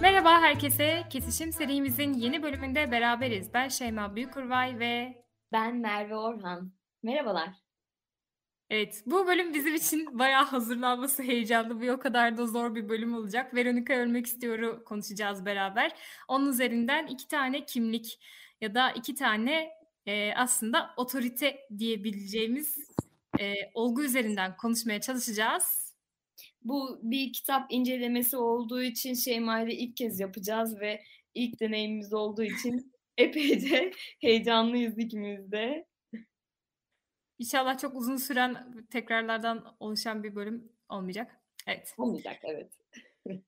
Merhaba herkese. Kesişim serimizin yeni bölümünde beraberiz. Ben Şeyma Büyükurvay ve Ben Merve Orhan. Merhabalar. evet bu bölüm bizim için bayağı hazırlanması heyecanlı bir o kadar da zor bir bölüm olacak. Veronika Ölmek İstiyor'u konuşacağız beraber. Onun üzerinden iki tane kimlik ya da iki tane e, aslında otorite diyebileceğimiz e, olgu üzerinden konuşmaya çalışacağız. Bu bir kitap incelemesi olduğu için Şeyma ile ilk kez yapacağız ve ilk deneyimimiz olduğu için epeyce heyecanlıyız ikimiz de. İnşallah çok uzun süren tekrarlardan oluşan bir bölüm olmayacak. Evet. Olmayacak evet.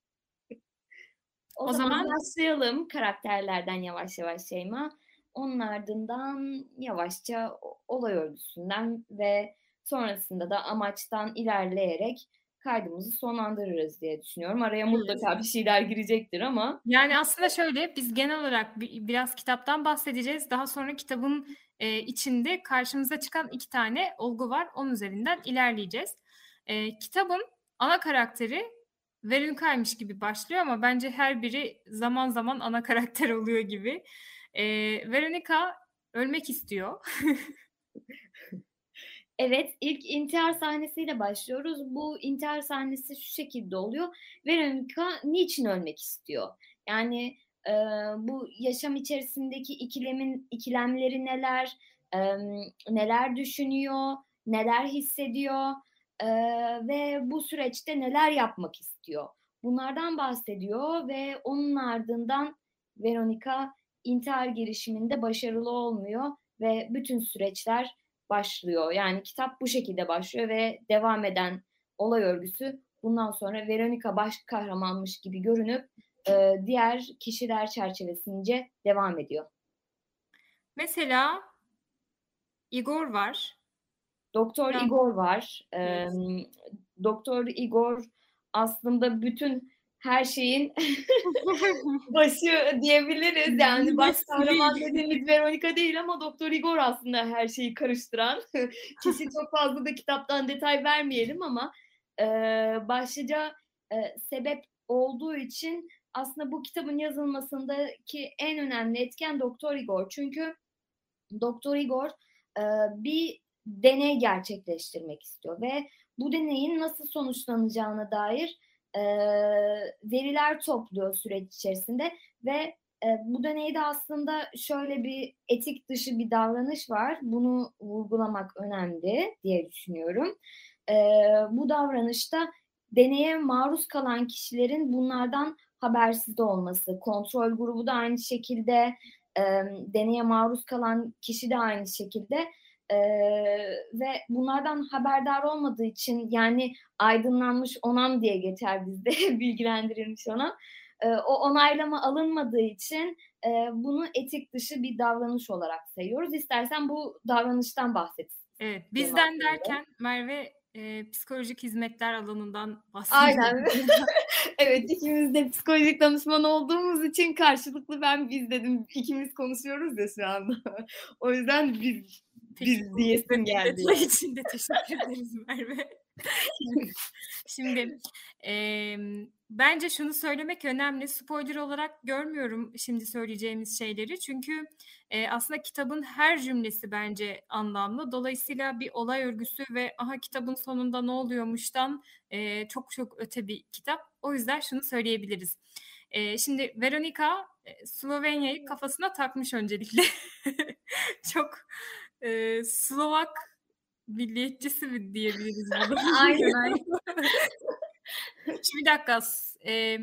o, O zaman, zaman- başlayalım karakterlerden yavaş yavaş Şeyma. Onun ardından yavaşça olay örgüsünden ve sonrasında da amaçtan ilerleyerek kaydımızı sonlandırırız diye düşünüyorum. Araya mutlaka bir şeyler girecektir ama Yani aslında şöyle biz genel olarak bi- biraz kitaptan bahsedeceğiz. Daha sonra kitabın e, içinde karşımıza çıkan iki tane olgu var. Onun üzerinden ilerleyeceğiz. E, kitabın ana karakteri Veronica'ymış gibi başlıyor ama bence her biri zaman zaman ana karakter oluyor gibi. E, Veronica ölmek istiyor. Evet, ilk intihar sahnesiyle başlıyoruz. Bu intihar sahnesi şu şekilde oluyor. Veronica niçin ölmek istiyor? Yani e, bu yaşam içerisindeki ikilemin ikilemleri neler, e, neler düşünüyor, neler hissediyor e, ve bu süreçte neler yapmak istiyor? Bunlardan bahsediyor ve onun ardından Veronica intihar girişiminde başarılı olmuyor ve bütün süreçler başlıyor. Yani kitap bu şekilde başlıyor ve devam eden olay örgüsü bundan sonra Veronica baş kahramanmış gibi görünüp e, diğer kişiler çerçevesince devam ediyor. Mesela Igor var. Doktor. Igor var. E, Evet. Doktor Igor aslında bütün her şeyin başı diyebiliriz. Yani baş kahraman dediğimiz Veronica değil ama Doktor Igor aslında her şeyi karıştıran. Kişi çok fazla da kitaptan detay vermeyelim ama e, başlıca e, sebep olduğu için aslında bu kitabın yazılmasındaki en önemli etken Doktor Igor. Çünkü Doktor Igor e, bir deney gerçekleştirmek istiyor ve bu deneyin nasıl sonuçlanacağına dair e, veriler topluyor süreç içerisinde ve e, bu deneyde aslında şöyle bir etik dışı bir davranış var. Bunu vurgulamak önemli diye düşünüyorum. E, bu davranışta deneye maruz kalan kişilerin bunlardan habersiz olması, kontrol grubu da aynı şekilde, e, deneye maruz kalan kişi de aynı şekilde e, ve bunlardan haberdar olmadığı için yani aydınlanmış onam diye geçer bizde bilgilendirilmiş onam. E, o onaylama alınmadığı için e, bunu etik dışı bir davranış olarak sayıyoruz. İstersen bu davranıştan bahset. Evet, bizden derken Merve e, psikolojik hizmetler alanından bahsediyor. Aynen. evet ikimiz de psikolojik danışman olduğumuz için karşılıklı ben biz dedim. İkimiz konuşuyoruz ya şu anda. o yüzden biz biz diyesim geldi. İçin de teşekkür ederiz Merve. Şimdi e, bence şunu söylemek önemli. Spoiler olarak görmüyorum şimdi söyleyeceğimiz şeyleri. Çünkü e, aslında kitabın her cümlesi bence anlamlı. Dolayısıyla bir olay örgüsü ve aha kitabın sonunda ne oluyormuştan e, çok çok öte bir kitap. O yüzden şunu söyleyebiliriz. E, şimdi Veronica e, Slovenya'yı kafasına takmış öncelikle. çok e, Slovak milliyetçisi mi diyebiliriz bunu? Aynen. Şimdi bir dakika. e,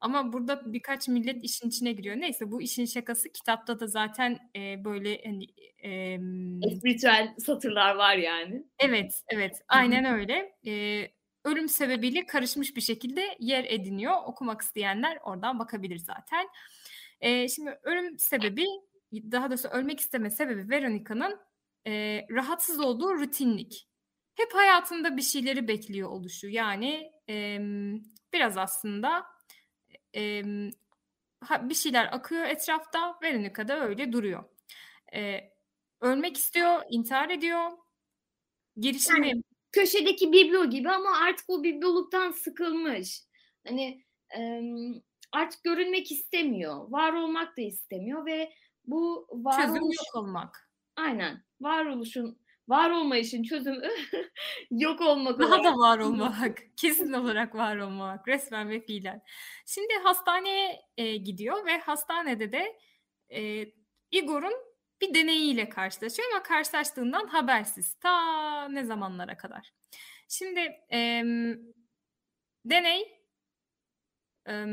ama burada birkaç millet işin içine giriyor. Neyse bu işin şakası kitapta da zaten e, böyle hani e, Espritüel satırlar var yani. evet evet aynen öyle. E, ölüm sebebiyle karışmış bir şekilde yer ediniyor. Okumak isteyenler oradan bakabilir zaten. E, şimdi ölüm sebebi daha doğrusu ölmek isteme sebebi Veronica'nın e, rahatsız olduğu rutinlik. Hep hayatında bir şeyleri bekliyor oluşu. Yani e, biraz aslında e, bir şeyler akıyor etrafta. Veronica da öyle duruyor. E, ölmek istiyor, intihar ediyor. Girişimi Yani köşedeki biblo gibi ama artık o bibloluktan sıkılmış. Hani e, artık görünmek istemiyor. Var olmak da istemiyor ve bu çözüm varoluş yok olmak. aynen varoluşun var olmayışın çözümü yok olmak Daha olarak da var olmak. Kesin olarak var olmak. Resmen ve fiilen. Şimdi hastaneye e, gidiyor ve hastanede de e, Igor'un bir deneyiyle karşılaşıyor ama karşılaştığından habersiz. Ta ne zamanlara kadar. Şimdi e, deney e,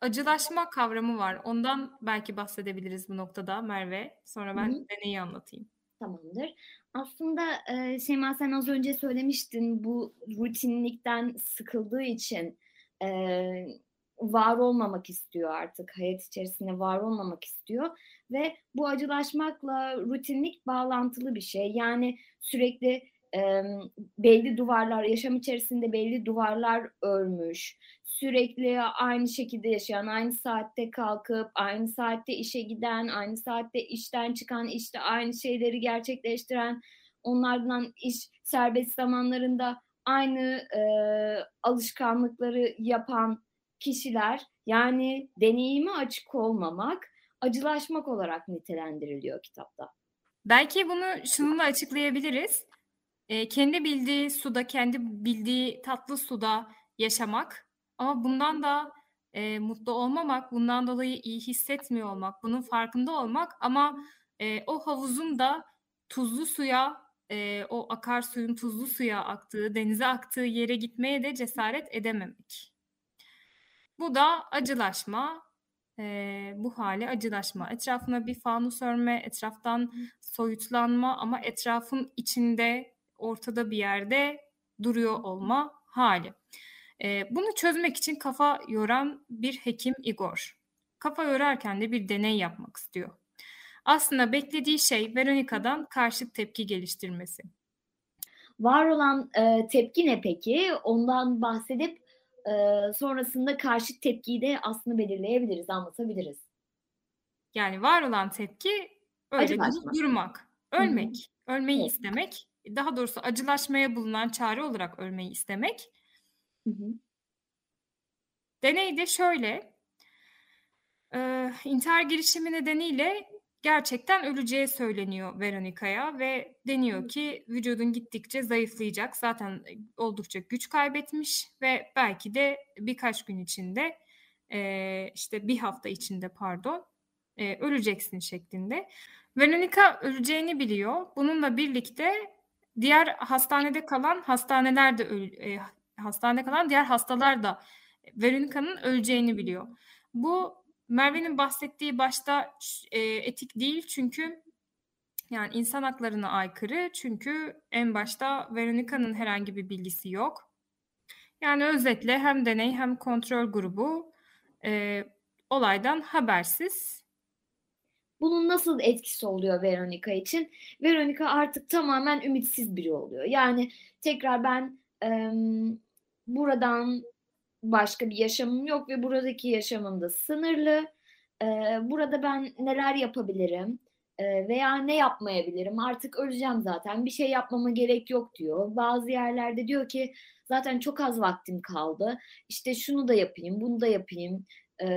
acılaşma kavramı var. Ondan belki bahsedebiliriz bu noktada Merve. Sonra ben Hı hı. deneyi anlatayım. Tamamdır. Aslında e, Şeyma sen az önce söylemiştin bu rutinlikten sıkıldığı için e, var olmamak istiyor artık hayat içerisinde var olmamak istiyor ve bu acılaşmakla rutinlik bağlantılı bir şey. Yani sürekli e, belli duvarlar yaşam içerisinde belli duvarlar örmüş sürekli aynı şekilde yaşayan, aynı saatte kalkıp, aynı saatte işe giden, aynı saatte işten çıkan, işte aynı şeyleri gerçekleştiren, onlardan iş serbest zamanlarında aynı e, alışkanlıkları yapan kişiler, yani deneyimi açık olmamak, acılaşmak olarak nitelendiriliyor kitapta. Belki bunu şununla açıklayabiliriz. E, kendi bildiği suda, kendi bildiği tatlı suda yaşamak ama bundan da e, mutlu olmamak, bundan dolayı iyi hissetmiyor olmak, bunun farkında olmak ama e, o havuzun da tuzlu suya, e, o akarsuyun tuzlu suya aktığı, denize aktığı yere gitmeye de cesaret edememek. Bu da acılaşma, e, bu hali acılaşma. Etrafına bir fanus örme, etraftan soyutlanma ama etrafın içinde, ortada bir yerde duruyor olma hali. E, bunu çözmek için kafa yoran bir hekim Igor. Kafa yorarken de bir deney yapmak istiyor. Aslında beklediği şey Veronica'dan karşıt tepki geliştirmesi. Var olan e, tepki ne peki? Ondan bahsedip e, sonrasında karşıt tepkiyi de aslında belirleyebiliriz, anlatabiliriz. Yani var olan tepki öyle durmak, ölmek, Hı-hı. ölmeyi Evet. istemek, daha doğrusu acılaşmaya bulunan çare olarak ölmeyi istemek Hı hı. Deney de şöyle, e, intihar girişimi nedeniyle gerçekten öleceği söyleniyor Veronica'ya ve deniyor ki vücudun gittikçe zayıflayacak. Zaten oldukça güç kaybetmiş ve belki de birkaç gün içinde e, işte bir hafta içinde pardon e, öleceksin şeklinde. Veronica öleceğini biliyor. Bununla birlikte diğer hastanede kalan hastaneler de e, hastanede kalan diğer hastalar da Veronica'nın öleceğini biliyor. Bu Merve'nin bahsettiği başta e, etik değil çünkü yani insan haklarına aykırı çünkü en başta Veronica'nın herhangi bir bilgisi yok. Yani özetle hem deney hem kontrol grubu e, olaydan habersiz. Bunun nasıl etkisi oluyor Veronica için? Veronica artık tamamen ümitsiz biri oluyor. Yani tekrar ben e, buradan başka bir yaşamım yok ve buradaki yaşamım da sınırlı. E, burada ben neler yapabilirim e, veya ne yapmayabilirim? Artık öleceğim zaten. Bir şey yapmama gerek yok diyor. Bazı yerlerde diyor ki zaten çok az vaktim kaldı. İşte şunu da yapayım, bunu da yapayım e,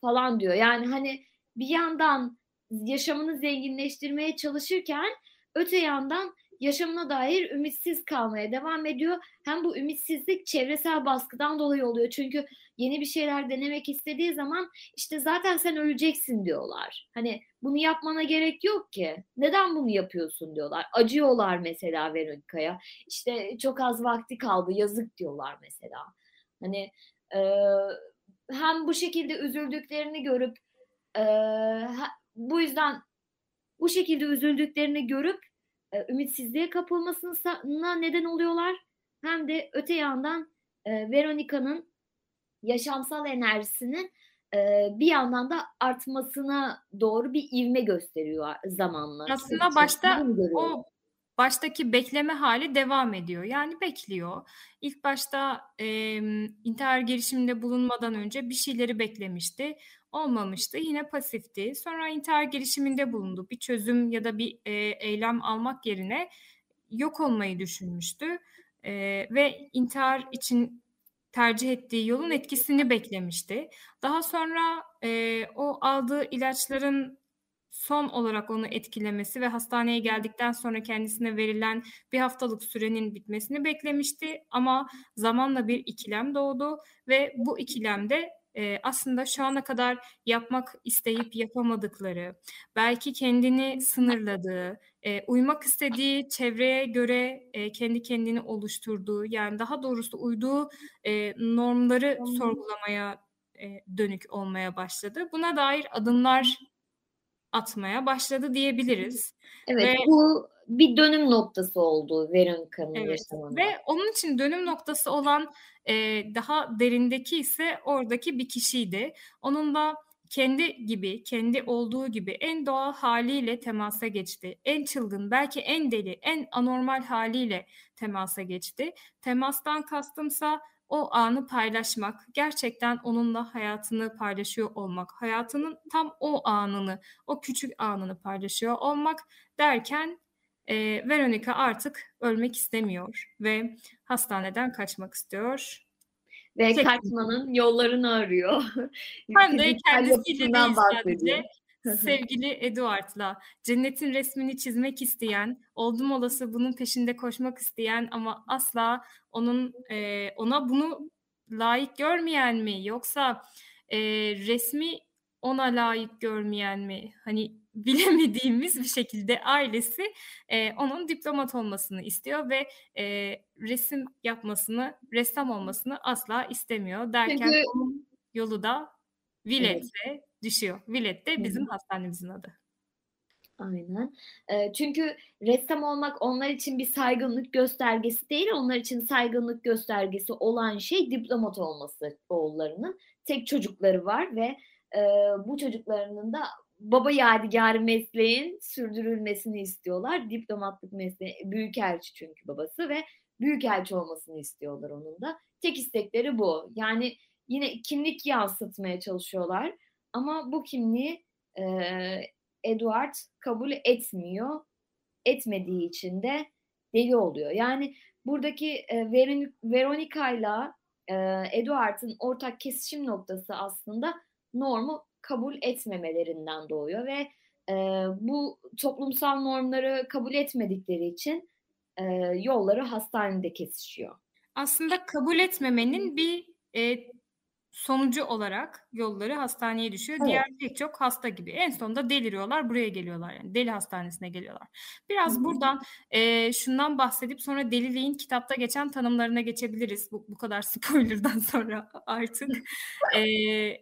falan diyor. Yani hani bir yandan yaşamını zenginleştirmeye çalışırken öte yandan yaşamına dair ümitsiz kalmaya devam ediyor. Hem bu ümitsizlik çevresel baskıdan dolayı oluyor. Çünkü yeni bir şeyler denemek istediği zaman işte zaten sen öleceksin diyorlar. Hani bunu yapmana gerek yok ki. Neden bunu yapıyorsun diyorlar. Acıyorlar mesela Veronica'ya. İşte çok az vakti kaldı yazık diyorlar mesela. Hani e, hem bu şekilde üzüldüklerini görüp e, bu yüzden bu şekilde üzüldüklerini görüp e, ümitsizliğe kapılmasına neden oluyorlar hem de öte yandan e, Veronica'nın yaşamsal enerjisinin e, bir yandan da artmasına doğru bir ivme gösteriyor zamanla. Aslında başta o baştaki bekleme hali devam ediyor. Yani bekliyor. İlk başta e, intihar girişiminde bulunmadan önce bir şeyleri beklemişti. Olmamıştı. Yine pasifti. Sonra intihar girişiminde bulundu. Bir çözüm ya da bir e, eylem almak yerine yok olmayı düşünmüştü. E, ve intihar için tercih ettiği yolun etkisini beklemişti. Daha sonra e, o aldığı ilaçların son olarak onu etkilemesi ve hastaneye geldikten sonra kendisine verilen bir haftalık sürenin bitmesini beklemişti. Ama zamanla bir ikilem doğdu ve bu ikilemde e, aslında şu ana kadar yapmak isteyip yapamadıkları, belki kendini sınırladığı, e, uymak istediği çevreye göre e, kendi kendini oluşturduğu, yani daha doğrusu uyduğu normları sorgulamaya dönük olmaya başladı. Buna dair adımlar atmaya başladı diyebiliriz. Evet, ve, bu bir dönüm noktası oldu Veronica'nın evet, yaşamında. Ve onun için dönüm noktası olan e, daha derindeki ise oradaki bir kişiydi. Onun da kendi gibi, kendi olduğu gibi en doğal haliyle temasa geçti. En çılgın, belki en deli, en anormal haliyle temasa geçti. Temastan kastımsa o anı paylaşmak, gerçekten onunla hayatını paylaşıyor olmak, hayatının tam o anını, o küçük anını paylaşıyor olmak derken e, Veronica artık ölmek istemiyor ve hastaneden kaçmak istiyor. Ve Tek kaçmanın yollarını arıyor. Hem de kendisiyle değil sadece sevgili Edward'la cennetin resmini çizmek isteyen, oldum olası bunun peşinde koşmak isteyen ama asla onun e, ona bunu layık görmeyen mi yoksa e, resmi ona layık görmeyen mi? Hani bilemediğimiz bir şekilde ailesi e, onun diplomat olmasını istiyor ve e, resim yapmasını, ressam olmasını asla istemiyor derken Çünkü... onun yolu da Villet'e evet. Düşüyor. Villet de bizim Hı. hastanemizin adı. Aynen. E, çünkü ressam olmak onlar için bir saygınlık göstergesi değil, onlar için saygınlık göstergesi olan şey diplomat olması oğullarının. Tek çocukları var ve e, bu çocuklarının da baba yadigarı mesleğin sürdürülmesini istiyorlar. Diplomatlık mesleği, büyükelçi çünkü babası ve büyükelçi olmasını istiyorlar onun da. Tek istekleri bu. Yani yine kimlik yansıtmaya çalışıyorlar. Ama bu kimliği e, Edward kabul etmiyor. Etmediği için de deli oluyor. Yani buradaki e, Veronica ile Edward'ın ortak kesişim noktası aslında normu kabul etmemelerinden doğuyor ve e, bu toplumsal normları kabul etmedikleri için e, yolları hastanede kesişiyor. Aslında kabul etmemenin bir e, sonucu olarak yolları hastaneye düşüyor. Evet. Diğer pek çok hasta gibi. En sonunda deliriyorlar, buraya geliyorlar yani. Deli hastanesine geliyorlar. Biraz Hı-hı. buradan e, şundan bahsedip sonra deliliğin kitapta geçen tanımlarına geçebiliriz. Bu, bu kadar spoilerdan sonra artık. e,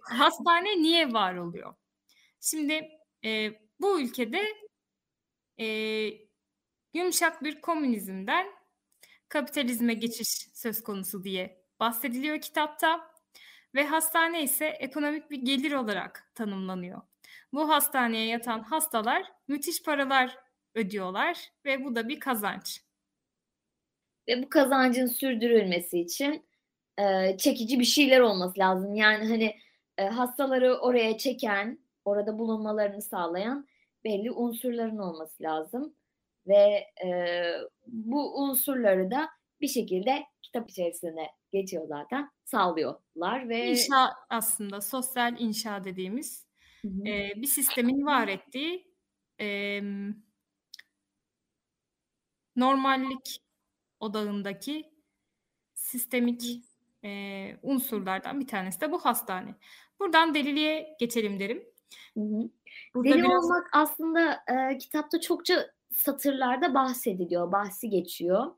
hastane niye var oluyor? Şimdi e, bu ülkede e, yumuşak bir komünizmden kapitalizme geçiş söz konusu diye bahsediliyor kitapta ve hastane ise ekonomik bir gelir olarak tanımlanıyor. Bu hastaneye yatan hastalar müthiş paralar ödüyorlar ve bu da bir kazanç. Ve bu kazancın sürdürülmesi için e, çekici bir şeyler olması lazım. Yani hani e, hastaları oraya çeken, orada bulunmalarını sağlayan belli unsurların olması lazım. Ve e, bu unsurları da bir şekilde kitap içerisine geçiyor zaten sağlıyorlar ve inşa aslında sosyal inşa dediğimiz e, bir sistemin var ettiği e, normallik odağındaki sistemik e, unsurlardan bir tanesi de bu hastane. Buradan deliliğe geçelim derim. Hı hı. Deli biraz... olmak aslında e, kitapta çokça satırlarda bahsediliyor, bahsi geçiyor.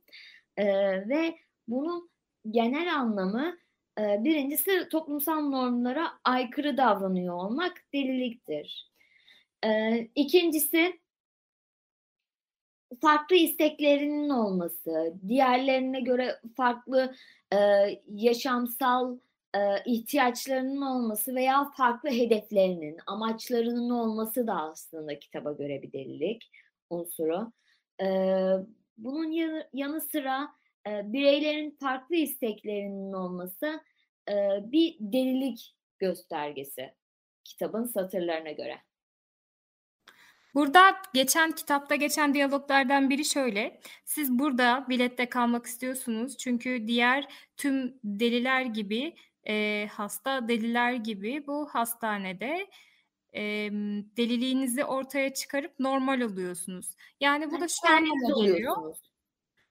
E, ve bunun genel anlamı e, birincisi toplumsal normlara aykırı davranıyor olmak deliliktir. E, ikincisi farklı isteklerinin olması, diğerlerine göre farklı e, yaşamsal e, ihtiyaçlarının olması veya farklı hedeflerinin, amaçlarının olması da aslında kitaba göre bir delilik unsuru. Bunun yanı sıra e, bireylerin farklı isteklerinin olması e, bir delilik göstergesi kitabın satırlarına göre. Burada geçen kitapta geçen diyaloglardan biri şöyle. Siz burada bilette kalmak istiyorsunuz çünkü diğer tüm deliler gibi e, hasta deliler gibi bu hastanede e, deliliğinizi ortaya çıkarıp normal oluyorsunuz. Yani bu da şu anlama geliyor.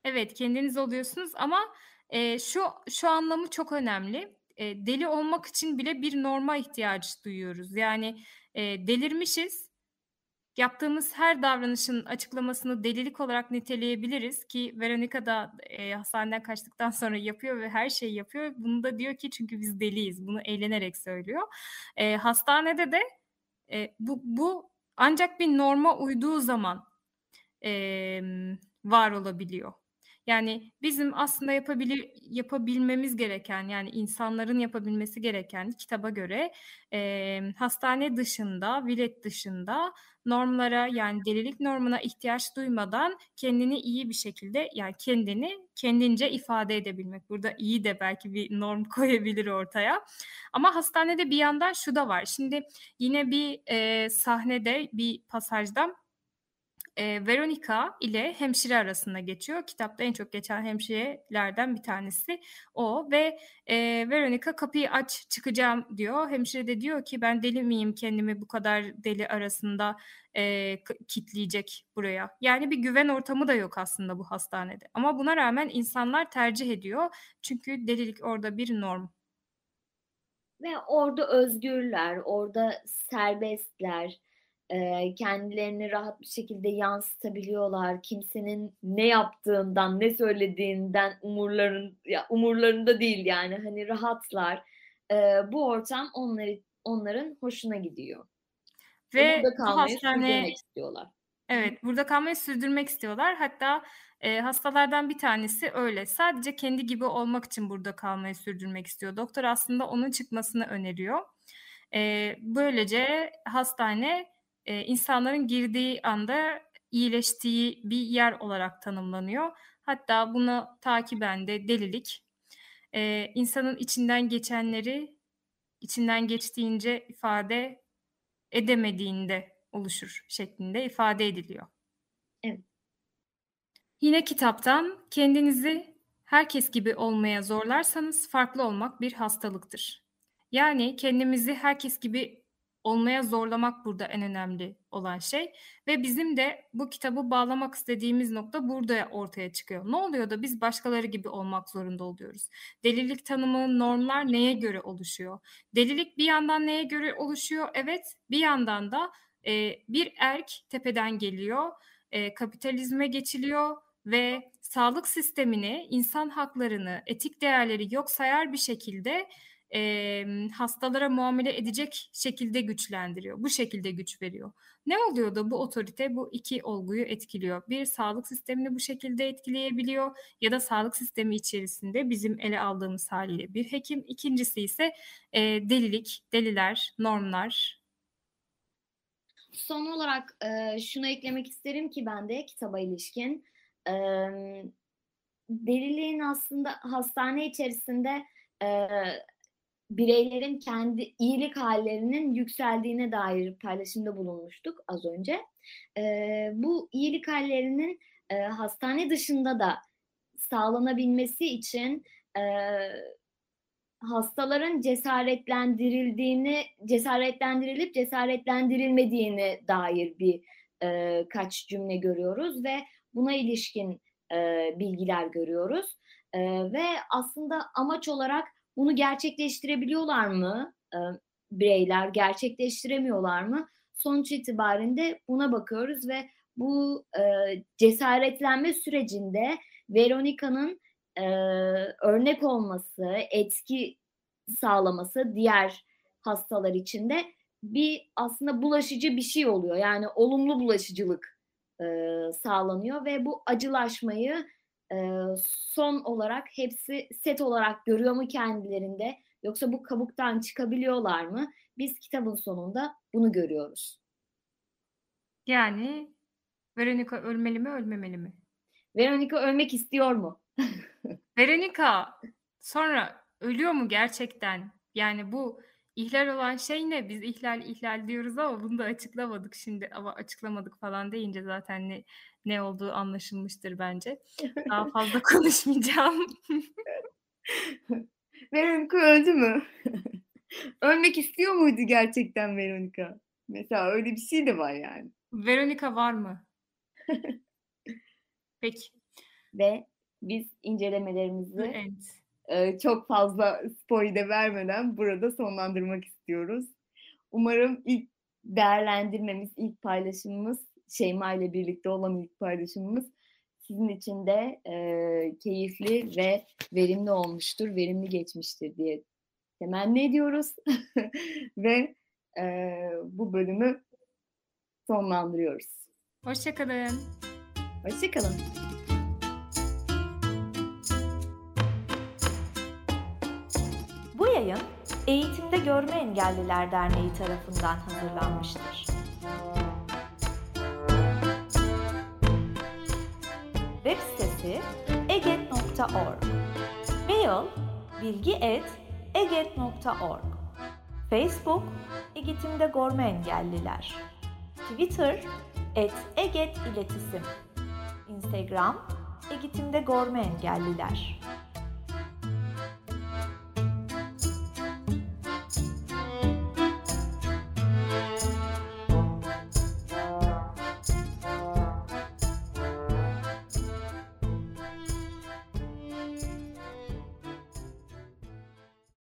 Evet kendiniz oluyorsunuz ama e, şu şu anlamı çok önemli. E, deli olmak için bile bir norma ihtiyaç duyuyoruz. Yani e, delirmişiz Yaptığımız her davranışın açıklamasını delilik olarak niteleyebiliriz ki Veronica da e, hastaneden kaçtıktan sonra yapıyor ve her şeyi yapıyor. Bunu da diyor ki çünkü biz deliyiz. Bunu eğlenerek söylüyor. E, hastanede de e, bu, bu ancak bir norma uyduğu zaman e, var olabiliyor. Yani bizim aslında yapabili yapabilmemiz gereken yani insanların yapabilmesi gereken kitaba göre e, hastane dışında, vilet dışında normlara yani delilik normuna ihtiyaç duymadan kendini iyi bir şekilde yani kendini kendince ifade edebilmek. Burada iyi de belki bir norm koyabilir ortaya. Ama hastanede bir yandan şu da var. Şimdi yine bir e, sahnede bir pasajda e, Veronica ile hemşire arasında geçiyor. Kitapta en çok geçen hemşirelerden bir tanesi o ve e, Veronica kapıyı aç çıkacağım diyor. Hemşire de diyor ki ben deli miyim kendimi bu kadar deli arasında e, kitleyecek buraya. Yani bir güven ortamı da yok aslında bu hastanede. Ama buna rağmen insanlar tercih ediyor. Çünkü delilik orada bir norm. Ve orada özgürler, orada serbestler e, kendilerini rahat bir şekilde yansıtabiliyorlar. Kimsenin ne yaptığından, ne söylediğinden umurların ya umurlarında değil yani hani rahatlar. E, bu ortam onları onların hoşuna gidiyor. Ve, Ve burada kalmayı hastane... sürdürmek istiyorlar. Evet, burada kalmayı sürdürmek istiyorlar. Hatta e, hastalardan bir tanesi öyle. Sadece kendi gibi olmak için burada kalmayı sürdürmek istiyor. Doktor aslında onun çıkmasını öneriyor. E, böylece hastane e, insanların girdiği anda iyileştiği bir yer olarak tanımlanıyor. Hatta bunu takiben de delilik, e, insanın içinden geçenleri içinden geçtiğince ifade edemediğinde oluşur şeklinde ifade ediliyor. Evet. Yine kitaptan kendinizi herkes gibi olmaya zorlarsanız farklı olmak bir hastalıktır. Yani kendimizi herkes gibi olmaya zorlamak burada en önemli olan şey ve bizim de bu kitabı bağlamak istediğimiz nokta burada ortaya çıkıyor. Ne oluyor da biz başkaları gibi olmak zorunda oluyoruz? Delilik tanımı, normlar neye göre oluşuyor? Delilik bir yandan neye göre oluşuyor? Evet, bir yandan da e, bir erk tepeden geliyor, e, kapitalizme geçiliyor ve sağlık sistemini, insan haklarını, etik değerleri yok sayar bir şekilde e, hastalara muamele edecek şekilde güçlendiriyor. Bu şekilde güç veriyor. Ne oluyor da bu otorite bu iki olguyu etkiliyor? Bir sağlık sistemini bu şekilde etkileyebiliyor ya da sağlık sistemi içerisinde bizim ele aldığımız haliyle bir hekim. İkincisi ise e, delilik, deliler, normlar. Son olarak e, şunu eklemek isterim ki ben de kitaba ilişkin. E, deliliğin aslında hastane içerisinde e, bireylerin kendi iyilik hallerinin yükseldiğine dair paylaşımda bulunmuştuk az önce. E, bu iyilik hallerinin e, hastane dışında da sağlanabilmesi için e, hastaların cesaretlendirildiğini, cesaretlendirilip cesaretlendirilmediğine dair bir e, kaç cümle görüyoruz ve buna ilişkin e, bilgiler görüyoruz. E, ve aslında amaç olarak bunu gerçekleştirebiliyorlar mı e, bireyler, gerçekleştiremiyorlar mı? Sonuç itibarinde buna bakıyoruz ve bu e, cesaretlenme sürecinde Veronica'nın e, örnek olması, etki sağlaması diğer hastalar için de bir aslında bulaşıcı bir şey oluyor. Yani olumlu bulaşıcılık e, sağlanıyor ve bu acılaşmayı e, son olarak hepsi set olarak görüyor mu kendilerinde yoksa bu kabuktan çıkabiliyorlar mı? Biz kitabın sonunda bunu görüyoruz. Yani Veronica ölmeli mi ölmemeli mi? Veronica ölmek istiyor mu? Veronica sonra ölüyor mu gerçekten? Yani bu ihlal olan şey ne? Biz ihlal ihlal diyoruz ama bunu da açıklamadık şimdi ama açıklamadık falan deyince zaten ne ne olduğu anlaşılmıştır bence. Daha fazla konuşmayacağım. Veronica öldü mü? Ölmek istiyor muydu gerçekten Veronica? Mesela öyle bir şey de var yani. Veronica var mı? Peki. Ve biz incelemelerimizi end. e, çok fazla spoiler vermeden burada sonlandırmak istiyoruz. Umarım ilk değerlendirmemiz, ilk paylaşımımız, Şeyma ile birlikte olan ilk paylaşımımız sizin için de e, keyifli ve verimli olmuştur, verimli geçmiştir diye temenni ediyoruz. ve e, bu bölümü sonlandırıyoruz. Hoşçakalın. Hoşçakalın. Bu yayın Eğitimde Görme Engelliler Derneği tarafından hazırlanmıştır. eget.org Mail bilgi.eget.org Facebook Eğitimde Görme Engelliler. Twitter et Eget İletisim Instagram Eğitimde Görme Engelliler